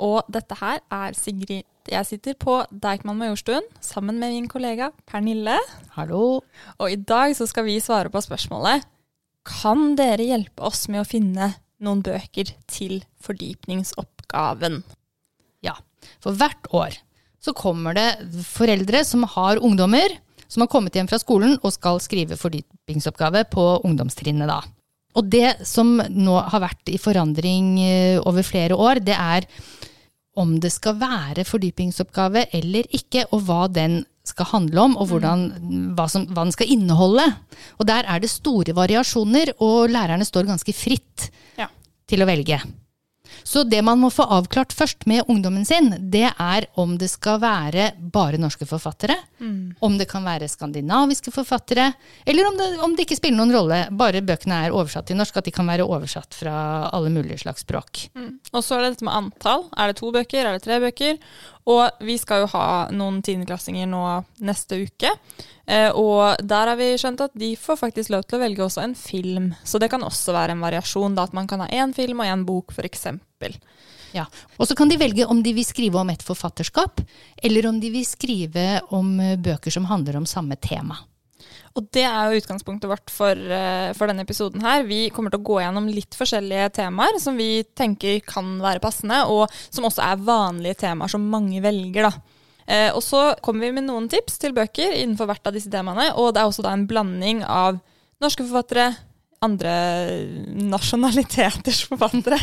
og dette her er Sigrid. Jeg sitter på Deichman Majorstuen sammen med min kollega Pernille. Hallo? Og i dag så skal vi svare på spørsmålet Kan dere hjelpe oss med å finne noen bøker til fordypningsoppgaven? Ja, for hvert år så kommer det foreldre som har ungdommer som har kommet hjem fra skolen og skal skrive fordypningsoppgave på ungdomstrinnet da. Og det som nå har vært i forandring eh, over flere år, det er om det skal være fordypningsoppgave eller ikke, og hva den skal handle om, og hvordan, hva, som, hva den skal inneholde. Og der er det store variasjoner, og lærerne står ganske fritt Ja. til å velge. Så det man må få avklart først med ungdommen sin, det er om det skal være bare norske forfattere, om det kan være skandinaviske forfattere, eller om det, om det ikke spiller noen rolle, bare bøkene er oversatt til norsk, at de kan være oversatt fra alle mulige slags språk. Og så er det dette med antall. Er det to bøker, er det tre bøker? Og vi skal jo ha noen tiendeklassinger nå neste uke. Eh, og der har vi skjønt at de får faktisk lov til å velge også en film. Så det kan også være en variasjon, da at man kan ha én film og én bok, f.eks. Ja. Og så kan de velge om de vil skrive om et forfatterskap, eller om de vil skrive om eh, bøker som handler om samme tema. Og det er jo utgangspunktet vårt for, eh, for denne episoden her. Vi kommer til å gå gjennom litt forskjellige temaer som vi tenker kan være passende, og som også er vanlige temaer som mange velger, da. Eh, og så kommer vi med noen tips til bøker innenfor hvert av disse temaene, og det er også da en blanding av norske forfattere, andre nasjonaliteters forfattere.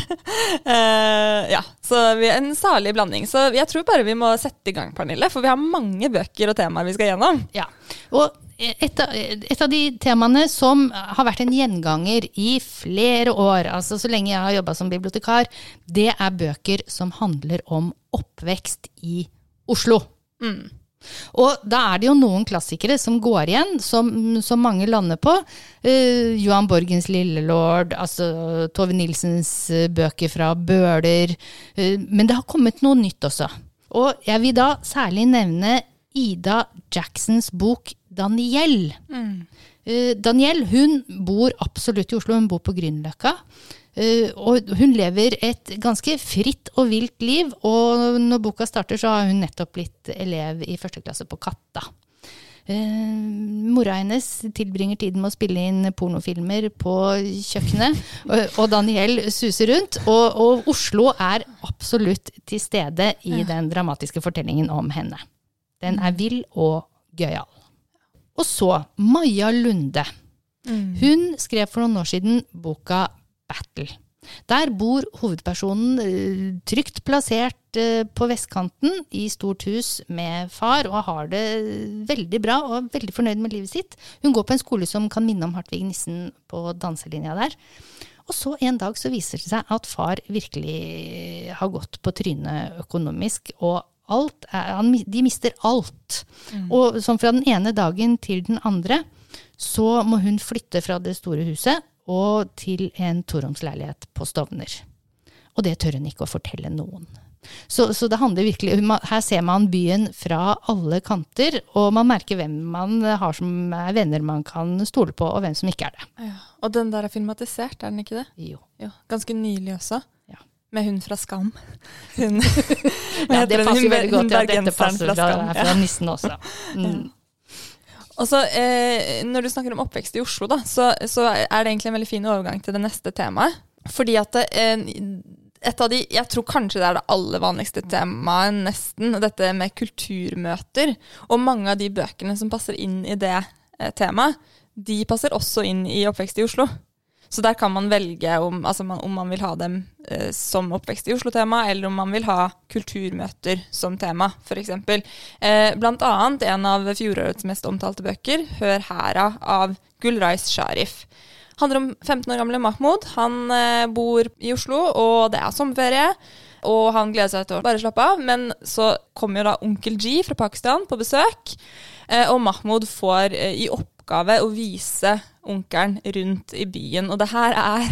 uh, ja, så vi er en salig blanding. Så jeg tror bare vi må sette i gang, Pernille, for vi har mange bøker og temaer vi skal gjennom. Ja, og et et av de temaene som har vært en gjenganger i flere år, altså så lenge jeg har jobba som bibliotekar, det er bøker som handler om oppvekst i Oslo. Og da er det jo noen klassikere som går igjen, som, som mange lander på. Uh, Johan Borgens Lillelord, altså Tove Nilsens eh, bøker fra Bøler. Uh, men det har kommet noe nytt også. Og jeg vil da særlig nevne Ida Jacksons bok Daniel. Eh, Daniel hun bor absolutt i Oslo, hun bor på Grünerløkka. Uh, og hun lever et ganske fritt og vilt liv, og når boka starter, så har hun nettopp blitt elev i første klasse på Katta. Uh, mora hennes tilbringer tiden med å spille inn pornofilmer på kjøkkenet, og, og Daniel suser rundt. Og, og Oslo er absolutt til stede i den dramatiske fortellingen om henne. Den er vill og gøyal. Og så Maja Lunde. Hun skrev for noen år siden boka Battle. Der bor hovedpersonen eh, trygt plassert eh, på vestkanten i stort hus med far, og har det veldig bra og er veldig fornøyd med livet sitt. Hun går på en skole som kan minne om Hartvig Nissen på danselinja der. Og så en dag så viser det seg at far virkelig har gått på trynet økonomisk, og alt er, han, de mister alt. Og sånn fra den ene dagen til den andre, så må hun flytte fra det store huset og til en toromsleilighet på Stovner. Og det tør hun ikke å fortelle noen. Så, så det handler virkelig, her ser man byen fra alle kanter, og man merker hvem man har som er venner man kan stole på, og hvem som ikke er det. Ja. Og den der er filmatisert, er den ikke det? Jo. Jo, ganske nylig også. Ja. Med hun fra Skam. Hun, Ja, det passer jo veldig godt til at dette passer fra, er fra nissen også. Mm. Og så, eh, Når du snakker om oppvekst i Oslo, da, så, så er det egentlig en veldig fin overgang til det neste temaet. Fordi at eh, et av de, Jeg tror kanskje det er det aller vanligste temaet, nesten, dette med kulturmøter. Og mange av de bøkene som passer inn i det eh, temaet, de passer også inn i oppvekst i Oslo. Så der kan man velge om, altså man, om man vil ha dem eh, som oppvekst i Oslo-tema, eller om man vil ha kulturmøter som tema, f.eks. Eh, blant annet en av fjorårets mest omtalte bøker, 'Hør hæra' av Gulrais Sharif. Handler om 15 år gamle Mahmoud. Han eh, bor i Oslo, og det er sommerferie. Og han gleder seg til å bare slappe av, men så kommer jo da onkel G fra Pakistan på besøk. eh, Og Mahmoud får eh, i oppgave å vise onkelen rundt i byen. Og det her er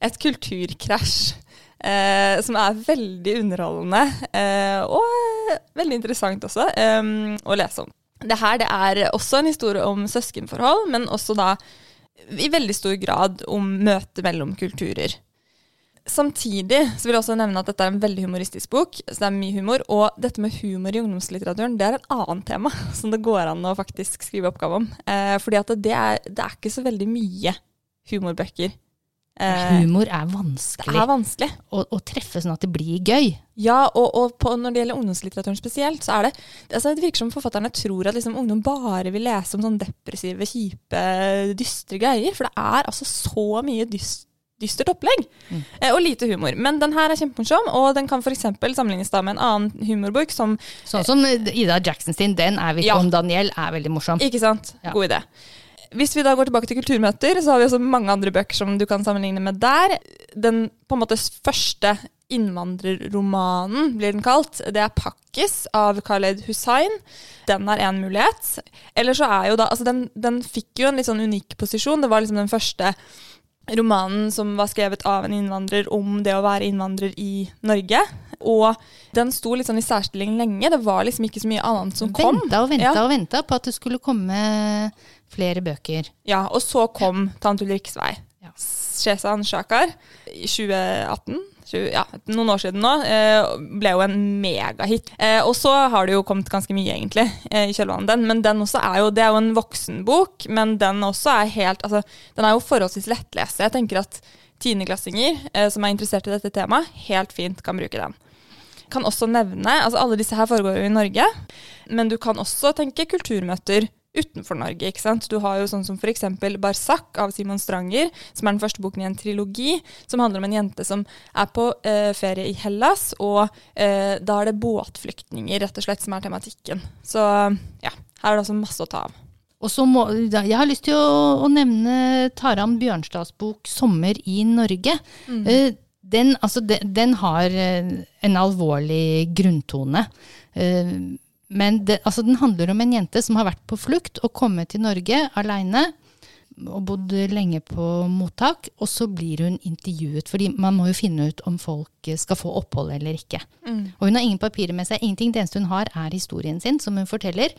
et kulturkrasj. Eh, som er veldig underholdende eh, og eh, veldig interessant også eh, å lese om. Det her det er også en historie om søskenforhold, men også da i veldig stor grad om møtet mellom kulturer. Samtidig så vil jeg også nevne at dette er en veldig humoristisk bok. så det er mye humor, Og dette med humor i ungdomslitteraturen det er et annet tema som det går an å faktisk skrive oppgave om. Eh, fordi at det er, det er ikke så veldig mye humorbøker. Eh, Humor er vanskelig. det er vanskelig. å, å treffe sånn at det blir gøy. Ja, og, og på, når det gjelder ungdomslitteraturen spesielt, så er det altså Det virker som forfatterne tror at liksom ungdom bare vil lese om sånne depressive, kjipe, dystre greier. For det er altså så mye dyst, dystert opplegg. Eh, og lite humor. Men den her er kjempemorsom, og den kan f.eks. sammenlignes da med en annen humorbok som Sånn som Ida Jackson sin, den er vi Ja. om Daniel, er veldig morsom. Ikke sant? Ja. God idé. Hvis vi da går tilbake til kulturmøter, så har vi også mange andre bøker som du kan sammenligne med der. Den på en måte første innvandrerromanen, blir den kalt, det er 'Pakkis' av Khaled Hussain. Den er én mulighet. Eller så er jo da Altså, den, den fikk jo en litt sånn unik posisjon. Det var liksom den første romanen som var skrevet av en innvandrer om det å være innvandrer i Norge. Og den sto litt sånn i særstilling lenge. Det var liksom ikke så mye annet som kom. Venta og venta Ja. og venta på at det skulle komme flere bøker. Ja, og så kom Tante Ulrikkes vei. Ja. Shezan Shakar i 2018. 20, ja, noen år siden nå. Eh, ble jo en megahit. Eh, og så har det jo kommet ganske mye, egentlig, eh, i kjølvannet den. Men den også er jo, det er jo en voksenbok, men den også er helt Altså, den er jo forholdsvis lettlese. Jeg tenker at tiendeklassinger som er interessert i dette temaet, helt fint kan bruke den. Kan også nevne, altså Alle disse her foregår jo i Norge, men du kan også tenke kulturmøter utenfor Norge. ikke sant? Du har jo sånn som f.eks. Barsak av Simon Stranger, som er den første boken i en trilogi, som handler om en jente som er på eh, ferie i Hellas, og eh, da er det båtflyktninger rett og slett som er tematikken. Så ja, her er det altså masse å ta av. Og så må, Jeg har lyst til å, å nevne Taran Bjørnstads bok 'Sommer i Norge'. Eh, Den, altså, den, den har eh, en alvorlig grunntone. Eh, Men det, altså, den handler om en jente som har vært på flukt og kommet til Norge aleine. Og bodd lenge på mottak. Og så blir hun intervjuet, fordi man må jo finne ut om folk skal få opphold eller ikke. Og hun har ingen papirer med seg. ingenting. Det eneste hun har, er historien sin, som hun forteller.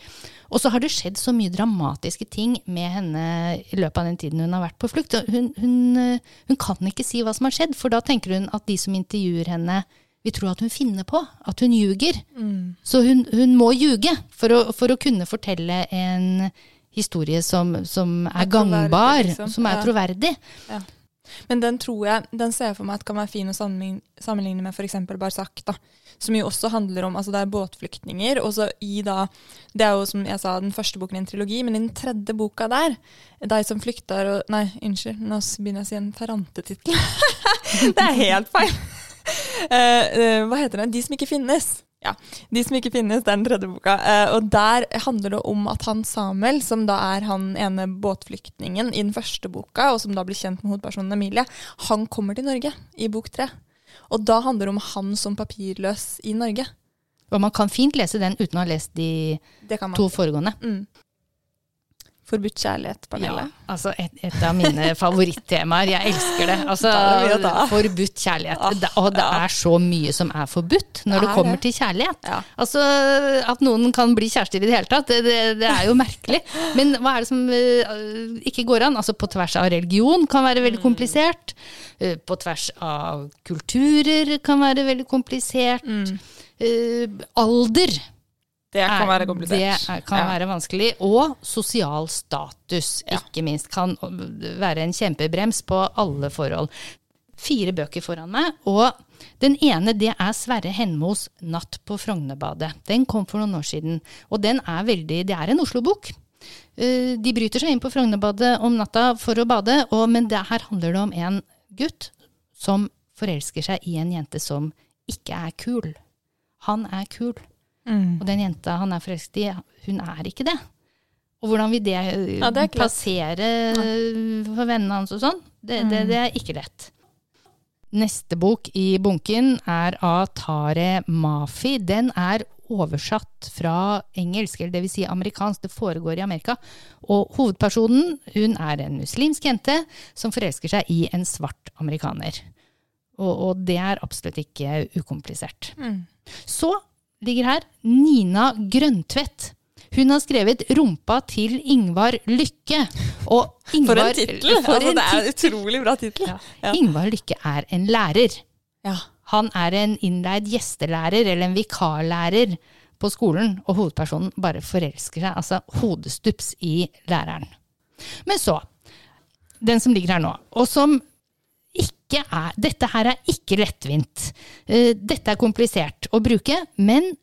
Og så har det skjedd så mye dramatiske ting med henne i løpet av den tiden hun har vært på flukt. Hun, hun, hun kan ikke si hva som har skjedd, for da tenker hun at de som intervjuer henne, vil tror at hun finner på, at hun ljuger. Så hun, hun må ljuge for å, for å kunne fortelle en historie som, som er Er gangbar, liksom. som er Ja. troverdig. Men den tror jeg, den ser jeg for meg at kan være fin å sammenligne, med f.eks. Barsak, da. Som jo også handler om altså Det er båtflyktninger. Og så i da Det er jo som jeg sa, den første boken i en trilogi, men i den tredje boka der, 'De som flykter' og Nei, unnskyld, nå begynner jeg å si en ferrantetittel. det er helt feil! Eh, hva heter den? 'De som ikke finnes'. Ja, 'De som ikke finnes', det er den tredje boka. Uh, og der handler det om at han Samuel, som da er han ene båtflyktningen i den første boka, og som da blir kjent med hovedpersonen Emilie, han kommer til Norge i bok tre. Og da handler det om han som papirløs i Norge. Og man kan fint lese den uten å ha lest de to foregående. Mm. Forbudt kjærlighet, Pernille. altså et, et av mine favorittemaer. Jeg elsker det. Altså, det forbudt kjærlighet. Ah, Det, og det ja. er så mye som er forbudt når Det det er kommer det. til kjærlighet. Ja. Altså, At noen kan bli kjærester i det hele tatt, det, er jo merkelig. Men hva er det som uh, ikke går an? Altså På tvers av religion kan være Mm. veldig komplisert. Uh, På tvers av kulturer kan være veldig komplisert. Mm. Uh, alder Det kan være komplisert. Det kan Ja. være vanskelig. Og sosial status, ikke minst, kan være en kjempebrems på alle forhold. Fire bøker foran meg, og den ene det er Sverre Henmos 'Natt på Frognerbadet'. Den kom for noen år siden, og den er veldig Det er en Oslo-bok. Eh, De bryter seg inn på Frognerbadet om natta for å bade, og, men det, her handler det om en gutt som forelsker seg i en jente som ikke er kul. Han er kul. Mm. Og den jenta han er forelsket i, hun er ikke det. Og hvordan vil det, Ja, det er passere for vennene hans og sånn, det, det, Mm. det er ikke lett. Neste bok i bunken er av Tare Mafi. Den er oversatt fra engelsk, eller dvs. Si amerikansk. Det foregår i Amerika. Og hovedpersonen hun er en muslimsk jente som forelsker seg i en svart amerikaner. Og, og det er absolutt ikke ukomplisert. Så ligger her Nina Grøntvedt. Hun har skrevet 'Rumpa til Ingvar Lykke'. Og For en tittel! Altså, det er en utrolig bra tittel. Ja. Ja. Ingvar Lykke er en lærer. Ja. Han er en innleid gjestelærer, eller en vikarlærer på skolen, og hovedpersonen bare forelsker seg, altså hodestups i læreren. Men så, den som ligger her nå, og som ikke er Dette her er ikke lettvint. Eh, Dette er komplisert å bruke, men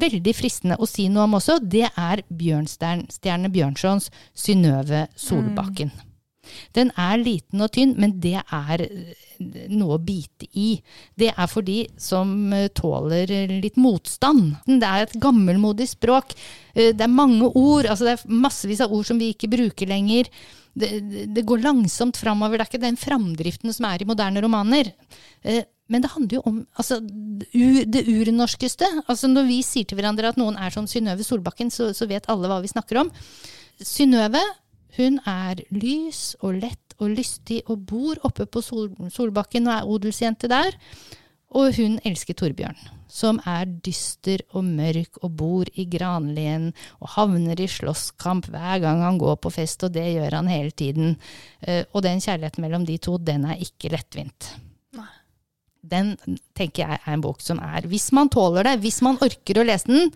veldig fristende å si noe om også. Det er Bjørnstjerne Bjørnsons Synnøve Solbakken. Den er liten og tynn, men det er eh, noe å bite i. Det er for de som eh, tåler litt motstand. Det er et gammelmodig språk. Det er mange ord, altså det er massevis av ord som vi ikke bruker lenger. Det, det- går langsomt framover. Det er ikke den framdriften som er i moderne romaner. Eh, Men det handler jo om altså, det urnorskeste. Altså, når vi sier til hverandre at noen er som Synnøve Solbakken, så, så vet alle hva vi snakker om. Synnøve hun er lys og lett og lystig og bor oppe på Sol Solbakken og er odelsjente der. Og hun elsker Torbjørn, som er dyster og mørk og bor i granlien og havner i slåsskamp hver gang han går på fest, og det gjør han hele tiden. Eh, Og den kjærligheten mellom de to, den er ikke lettvint. Den tenker jeg er en bok som er Hvis man tåler det, hvis man orker å lese den,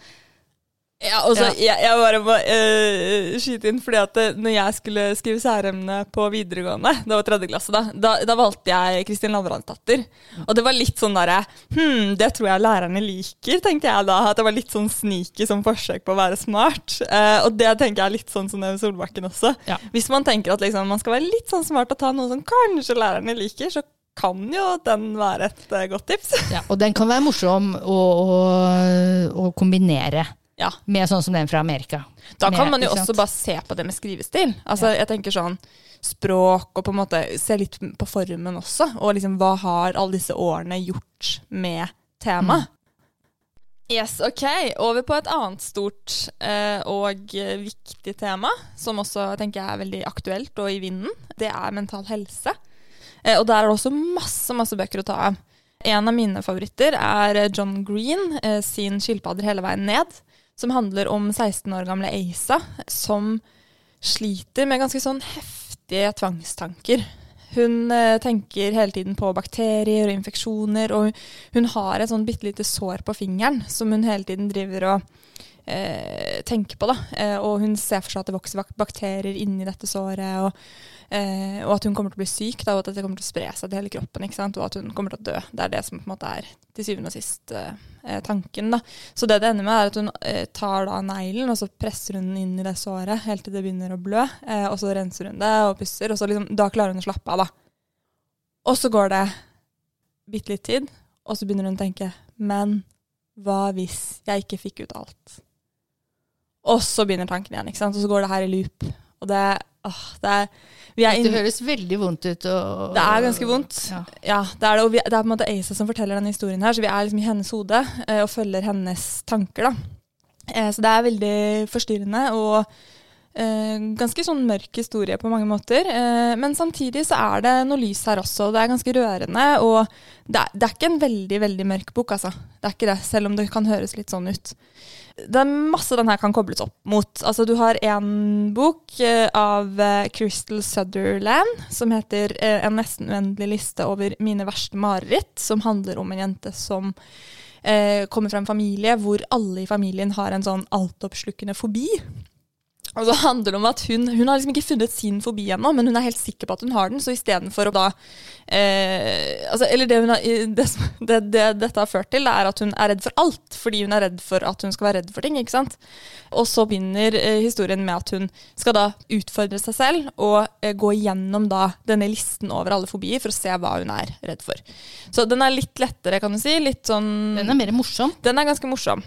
Ja, altså, Ja. Jeg, jeg bare må uh, skyte inn, fordi at når jeg skulle skrive særemne på videregående, det var tredje klasse da, da, da valgte jeg Kristin Lavransdatter. Og det var litt sånn derre Hm, det tror jeg lærerne liker, tenkte jeg da. At det var litt sånn sneaky som forsøk på å være smart. Uh, og det tenker jeg er litt sånn som Neve Solbakken også. Ja. Hvis man tenker at liksom, man skal være litt sånn smart og ta noe som kanskje lærerne liker, så kan jo den være et eh, godt tips. Ja, og den kan være morsom å, å, å kombinere ja. med sånn som den fra Amerika. Da kan Med- man jo også bare se på det med skrivestil. Altså, Jeg tenker sånn språk, og på en måte se litt på formen også. Og liksom hva har alle disse årene gjort med temaet? Yes, ok. Over på et annet stort eh, og viktig tema, som også tenker jeg er veldig aktuelt og i vinden. Det er mental helse. Eh, og der er det også masse, masse bøker å ta av. En av mine favoritter er John Green eh, sin 'Skilpadder hele veien ned', som handler om 16 år gamle Asa, som sliter med ganske sånn heftige tvangstanker. Hun eh, tenker hele tiden på bakterier og infeksjoner, og hun har et sånn bitte lite sår på fingeren som hun hele tiden driver og eh, tenker på. Da. Eh, og hun ser for seg at det vokser bakterier inni dette såret, og, eh, og at hun kommer til å bli syk, da, og at dette kommer til å spre seg til hele kroppen, og at hun kommer til å dø. Det er det som på en måte er til syvende og sist eh, tanken. Da. Så det det ender med, er at hun tar da neglen, og så presser hun den inn i det såret helt til det begynner å blø. Og så renser hun det og pusser, og så liksom, da klarer hun å slappe av. da. Og så går det bitte litt tid, og så begynner hun å tenke Men hva hvis jeg ikke fikk ut alt? Og så begynner tanken igjen, ikke sant? og så går det her i loop. Og det, åh, det er vi er Det høres veldig vondt ut. Og, Det er ganske vondt. Ja. Ja, det er det. Og vi, det er på en måte Asa som forteller denne historien her, så vi er liksom i hennes hode eh, og følger hennes tanker, da. Eh, så det er veldig forstyrrende og eh, ganske sånn mørk historie på mange måter. Eh, men samtidig så er det noe lys her også, og det er ganske rørende. Og det er, det er ikke en veldig, veldig mørk bok, altså. Det er ikke det, selv om det kan høres litt sånn ut. Det er masse den her kan kobles opp mot. Altså, du har en bok eh, av eh, Crystal Sutherland som heter eh, En nesten uendelig liste over mine verste mareritt, som handler om en jente som eh, kommer fra en familie hvor alle i familien har en sånn altoppslukende fobi. Og så handler det om at hun, hun har liksom ikke funnet sin fobi ennå, men hun er helt sikker på at hun har den. Så istedenfor å da eh, altså, Eller det, har, det, det, det dette har ført til, er at hun er redd for alt. Fordi hun er redd for at hun skal være redd for ting. ikke sant? Og så begynner eh, historien med at hun skal da utfordre seg selv og eh, gå gjennom da denne listen over alle fobier for å se hva hun er redd for. Så den er litt lettere, kan du si. Litt sånn Den er mer morsom. Den er ganske morsom.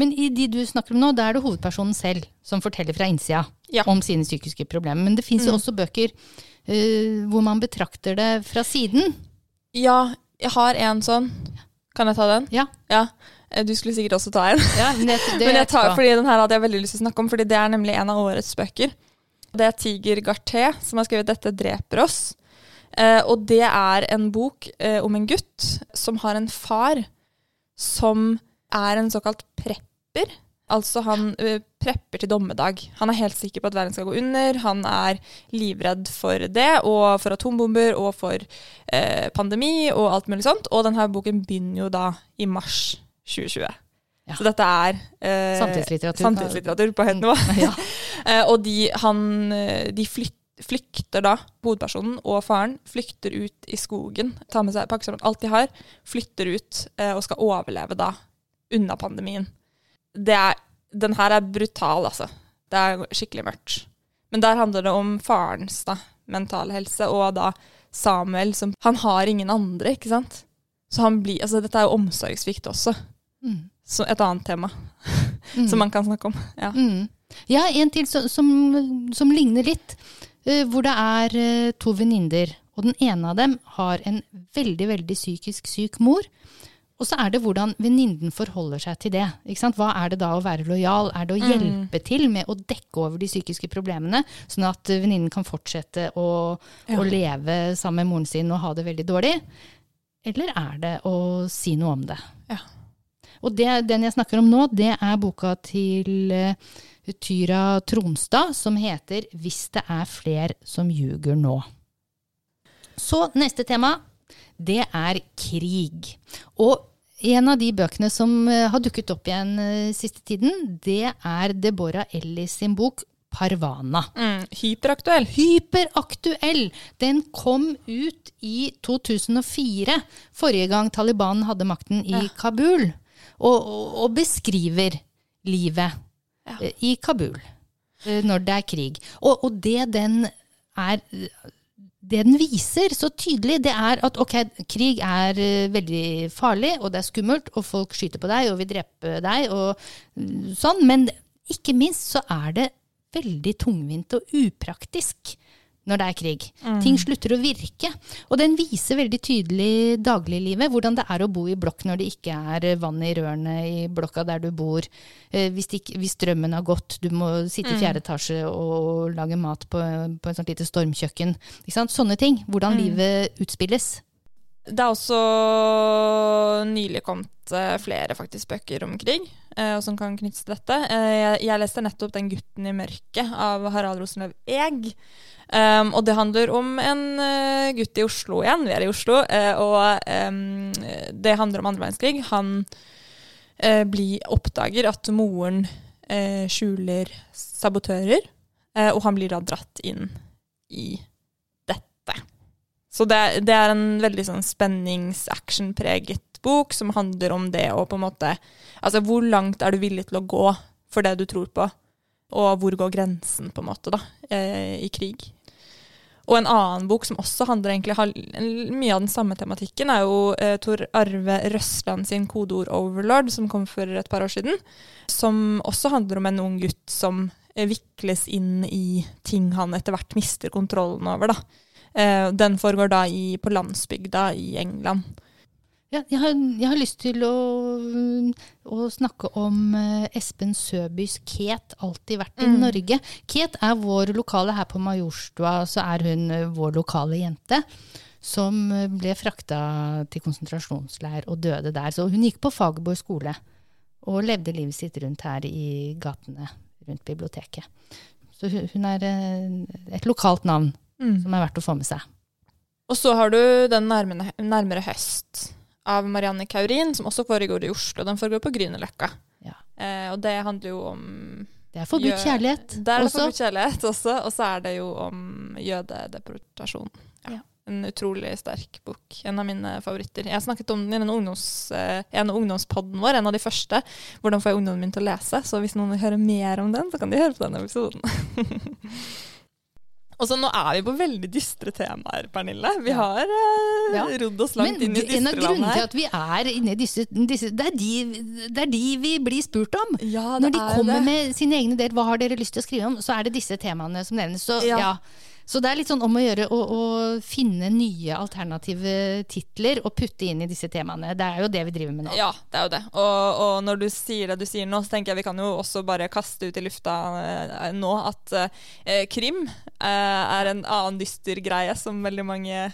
Men i de du snakker om nå, da er det hovedpersonen selv som forteller fra innsida Ja. om sine psykiske problemer. Men det fins jo også bøker uh, hvor man betrakter det fra siden. Ja, jeg har en sånn. Kan jeg ta den? Ja. Ja. Eh, Du skulle sikkert også ta en. Ja, men det, det Men jeg tar, fordi den her hadde jeg veldig lyst til å snakke om, fordi det er nemlig en av årets bøker. Det er Tiger Garté som har skrevet 'Dette dreper oss'. Eh, og det er en bok eh, om en gutt som har en far som er en såkalt prepper. Altså han eh, prepper til dommedag. Han er helt sikker på at verden skal gå under. Han er livredd for det, og for atombomber, og for eh, pandemi og alt mulig sånt. Og denne boken begynner jo da i mars 2020. Ja. Så dette er eh, Samtidslitteratur. samtidslitteratur på høyt nivå. Ja. Eh, og de, han, eh, de flytter flykter da, hovedpersonen og faren flykter ut i skogen, tar med seg, pakker sammen alt de har, flytter ut eh, og skal overleve da, unna pandemien. Det er, den her er brutal, altså. Det er skikkelig mørkt. Men der handler det om farens da, mentale helse, og da Samuel som Han har ingen andre, ikke sant? Så han blir Altså, dette er jo omsorgssvikt også. Mm. Så et annet tema Mm. som man kan snakke om. Ja. Mm. Ja, en til som, som, som ligner litt. Uh, hvor det er uh, to venninner, og den ene av dem har en veldig, veldig psykisk syk mor. Og så er det hvordan venninnen forholder seg til det. Ikke sant? Hva er det da å være lojal? Er det å hjelpe til med å dekke over de psykiske problemene, sånn at eh, venninnen kan fortsette å, å leve sammen med moren sin og ha det veldig dårlig? Eller er det å si noe om det? Ja. Og det, den jeg snakker om nå, det er boka til eh, Tyra Tronstad som heter 'Hvis det er fler som ljuger nå'. Så neste tema, det er krig. Og en av de bøkene som eh, har dukket opp igjen eh, siste tiden, det er Deborah Ellis sin bok 'Parvana'. Mm, hyperaktuell. Hyperaktuell! Den kom ut i 2004, forrige gang Taliban hadde makten i Kabul, og, og, og beskriver livet ja. i Kabul eh, når det er krig. Og, og det den er det den viser så tydelig, det er at ok, krig er eh, veldig farlig, og det er skummelt, og folk skyter på deg og vil drepe deg, og mm, sånn, men ikke minst så er det veldig tungvint og upraktisk når det er krig. Ting slutter å virke. Og den viser veldig tydelig dagliglivet, hvordan det er å bo i blokk når det ikke er vann i rørene i blokka der du bor. Eh, Hvis, ikke, hvis strømmen har gått, du må sitte i fjerde etasje og lage mat på, på en sånt lite stormkjøkken. Ikke sant? Sånne ting. Hvordan livet utspilles. Det er også nylig kommet eh, flere faktisk bøker om krig, eh, og som kan knyttes til dette. Eh, jeg, leste nettopp 'Den gutten i mørket' av Harald Rosenløv Eeg. Um, og det handler om en uh, gutt i Oslo igjen. Vi er i Oslo. uh, og um, det handler om andre verdenskrig. Han uh, blir, oppdager at moren skjuler sabotører, og han blir da dratt inn i. Så det, det er en veldig sånn spennings-action-preget bok som handler om det å på en måte Altså hvor langt er du villig til å gå for det du tror på, og hvor går grensen, på en måte, da, eh, i krig. Og en annen bok som også handler egentlig mye av den samme tematikken, er jo eh, Tor Arve Røsland sin kodeord 'Overlord', som kom for et par år siden. Som også handler om en ung gutt som eh, vikles inn i ting han etter hvert mister kontrollen over. da. Eh, den foregår da i, på landsbygda i England. Ja, jeg, har, jeg har lyst til å, å snakke om eh, Espen Søbys Ket, alltid vært i Norge. Ket er vår lokale her på Majorstua, så er hun eh, vår lokale jente. Som ble frakta til konsentrasjonsleir og døde der. Så hun gikk på Fagerborg skole og levde livet sitt rundt her i gatene rundt biblioteket. Så hun, er et lokalt navn som er verdt å få med seg. Og så har du Den nærmere, nærmere høst av Marianne Kaurin, som også foregår i Oslo. Den foregår på Grünerløkka. Ja. Eh, og det handler jo om Det er forbudt kjærlighet det er det også. forbudt kjærlighet også, og så er det jo om jødedeportasjon. Ja. Ja. En utrolig sterk bok. En av mine favoritter. Jeg snakket om den i en, ungdoms, eh, en av ungdomspodden vår, en av de første. Hvordan får jeg ungdommen min til å lese? Så hvis noen vil høre mer om den, så kan de høre på denne episoden. Og så Nå er vi på veldig dystre temaer, Pernille. Vi har eh, Ja. rodd oss langt Men inn i dystre land her. en av grunnene til at vi er inne i disse, disse det, er de, det er de vi blir spurt om. Ja, det Når de er kommer det. med sine egne ideer, hva har dere lyst til å skrive om, så er det disse temaene som nevnes. Så, Ja. ja. Så det er litt sånn om å gjøre å, å finne nye alternative titler og putte inn i disse temaene. Det er jo det vi driver med nå. Ja, det er jo det. Og, og når du sier det du sier nå, så tenker jeg vi kan jo også bare kaste ut i lufta eh, nå at eh, krim eh, er en annen dyster greie som veldig mange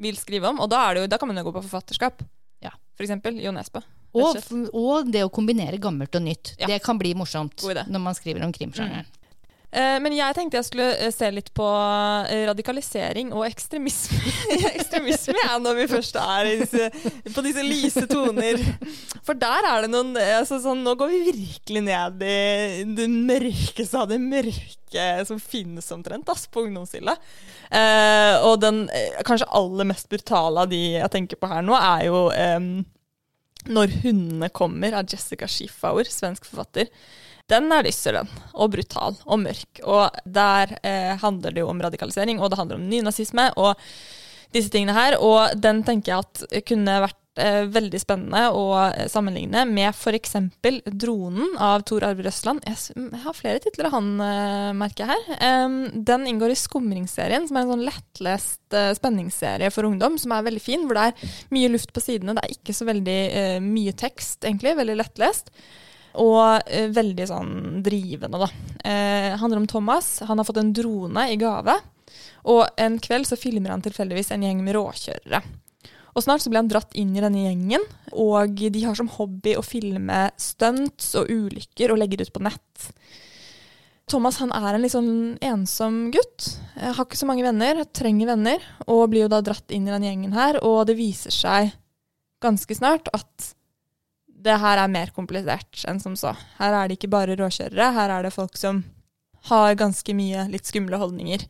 vil skrive om. Og da, er det jo, da kan man jo gå på forfatterskap. Ja. For eksempel Jo Nesbø. Og, og det å kombinere gammelt og nytt. Ja. Det kan bli morsomt når man skriver om krimsjangeren. Eh, Men jeg tenkte jeg skulle eh, se litt på eh, radikalisering og ekstremisme. ekstremisme ja, når vi først er på disse lyse toner. For der er det noen eh, altså, sånn, Nå går vi virkelig ned i det mørkeste av det mørke som finnes omtrent ass, på ungdomshylla. Eh, og den eh, kanskje aller mest brutale av de jeg tenker på her nå, er jo eh, Når hundene kommer av Jessica Schiffauer, svensk forfatter. Den er dyster. Og brutal og mørk. Og der eh, handler det jo om radikalisering, og det handler om nynazisme og disse tingene her. Og den tenker jeg at kunne vært eh, veldig spennende å eh, sammenligne med f.eks. 'Dronen' av Tor Arve Røsland. Jeg, jeg har flere titler av han, eh, merker jeg her. Um, den inngår i Skumringsserien, som er en sånn lettlest eh, spenningsserie for ungdom, som er veldig fin, hvor det er mye luft på sidene. Det er ikke så veldig eh, mye tekst, egentlig. Veldig lettlest. Og eh, veldig sånn drivende, da. Eh, handler om Thomas. Han har fått en drone i gave. Og en kveld så filmer han tilfeldigvis en gjeng med råkjørere. Og snart så blir han dratt inn i denne gjengen, og de har som hobby å filme stunts og ulykker og legge det ut på nett. Thomas han er en litt sånn ensom gutt. Eh, Har ikke så mange venner, trenger venner, og blir jo da dratt inn i den gjengen her. Og det viser seg ganske snart at det her er mer komplisert enn som så. Her er det ikke bare råkjørere, her er det folk som har ganske mye litt skumle holdninger.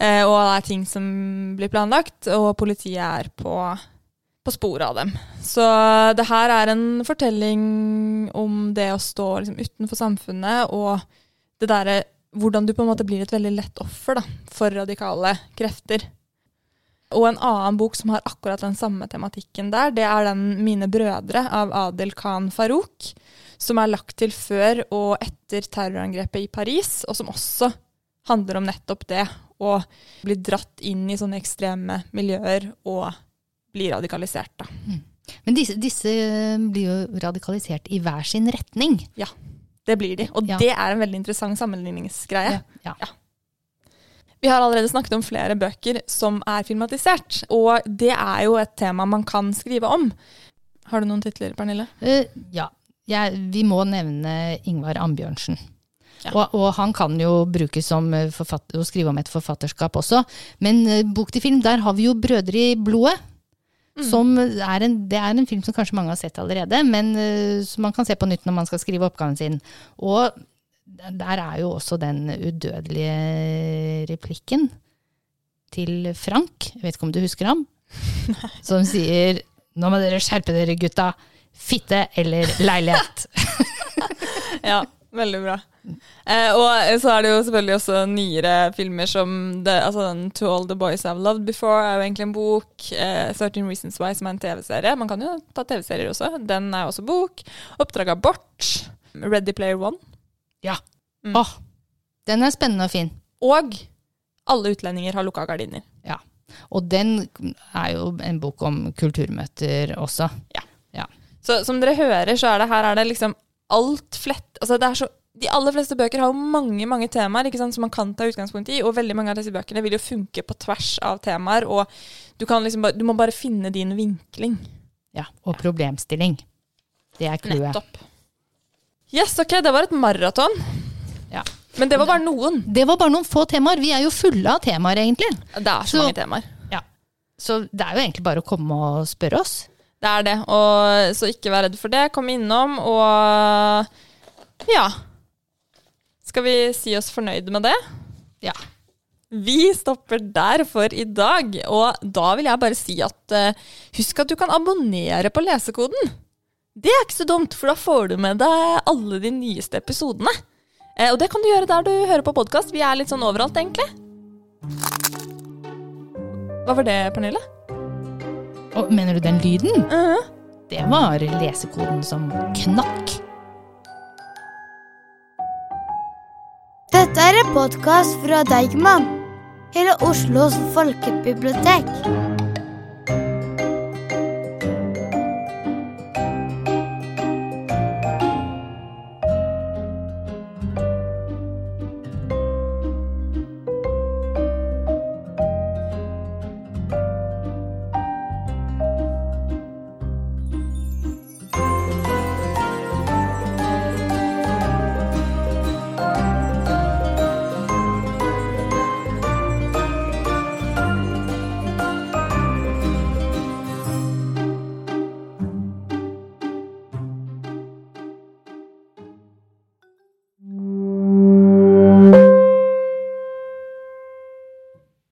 Eh, og det er ting som blir planlagt, og politiet er på, på sporet av dem. Så det her er en fortelling om det å stå liksom, utenfor samfunnet, og det derre hvordan du på en måte blir et veldig lett offer da, for radikale krefter. Og en annen bok som har akkurat den samme tematikken der, det er den 'Mine brødre' av Adel Khan Farouk, som er lagt til før og etter terrorangrepet i Paris, og som også handler om nettopp det å bli dratt inn i sånne ekstreme miljøer og bli radikalisert. Da. Men disse, disse blir jo radikalisert i hver sin retning. Ja, Det blir de, og Ja. det er en veldig interessant sammenligningsgreie. Ja, Ja. Vi har allerede snakket om flere bøker som er filmatisert, og det er jo et tema man kan skrive om. Har du noen titler, Pernille? Uh, ja. Jeg, vi må nevne Ingvar Ambjørnsen. Ja. Og, og han kan jo brukes som eh, forfatter, å skrive om et forfatterskap også. Men uh, bok til film, der har vi jo 'Brødre i blodet'. Som er en, det er en film som kanskje mange har sett allerede, men uh, som man kan se på nytt når man skal skrive oppgaven sin. Og der er jo også den udødelige replikken til Frank, jeg vet ikke om du husker ham, som sier 'Nå må dere skjerpe dere, gutta'. Fitte eller leilighet. Ja, veldig bra. Eh, og så er det jo selvfølgelig også nyere filmer som det, altså den 'To All The Boys I've Loved Before' er jo egentlig en bok. Eh, 13 Reasons Why, som er en TV-serie. Man kan jo ta TV-serier også. Den er også bok. 'Oppdrag abort'. 'Ready Player One'. Ja. Mm. Åh, den er spennende og fin. Og 'Alle utlendinger har lukka gardiner'. Ja. Og den er jo en bok om kulturmøter også. Ja. Så som dere hører, så er det her er det liksom alt flett altså det er så, De aller fleste bøker har jo mange mange temaer ikke sant, som man kan ta utgangspunkt i, og veldig mange av disse bøkene vil jo funke på tvers av temaer. og Du, kan liksom bare, du må bare finne din vinkling. Ja, og problemstilling. Det er clouet. Nettopp. Yes, ok, det var et maraton. Ja. Men det var bare noen. Det var bare noen få temaer. Vi er jo fulle av temaer, egentlig. Det er så, Så- mange temaer. Så det er jo egentlig bare å komme og spørre oss. Det er det. Og, så ikke vær redd for det. Kom innom, og ja. Skal vi si oss fornøyd med det? Ja. Vi stopper der for i dag, og da vil jeg bare si at uh, husk at du kan abonnere på Lesekoden. Det er ikke så dumt, for da får du med deg alle de nyeste episodene. Eh, og det kan du gjøre der du hører på podkast. Vi er litt sånn overalt, egentlig. Hva var det, Pernille? Og, mener du den lyden? Mhm. Det var lesekoden som knakk. Dette er en podkast fra Deigman, Hele Oslos folkebibliotek.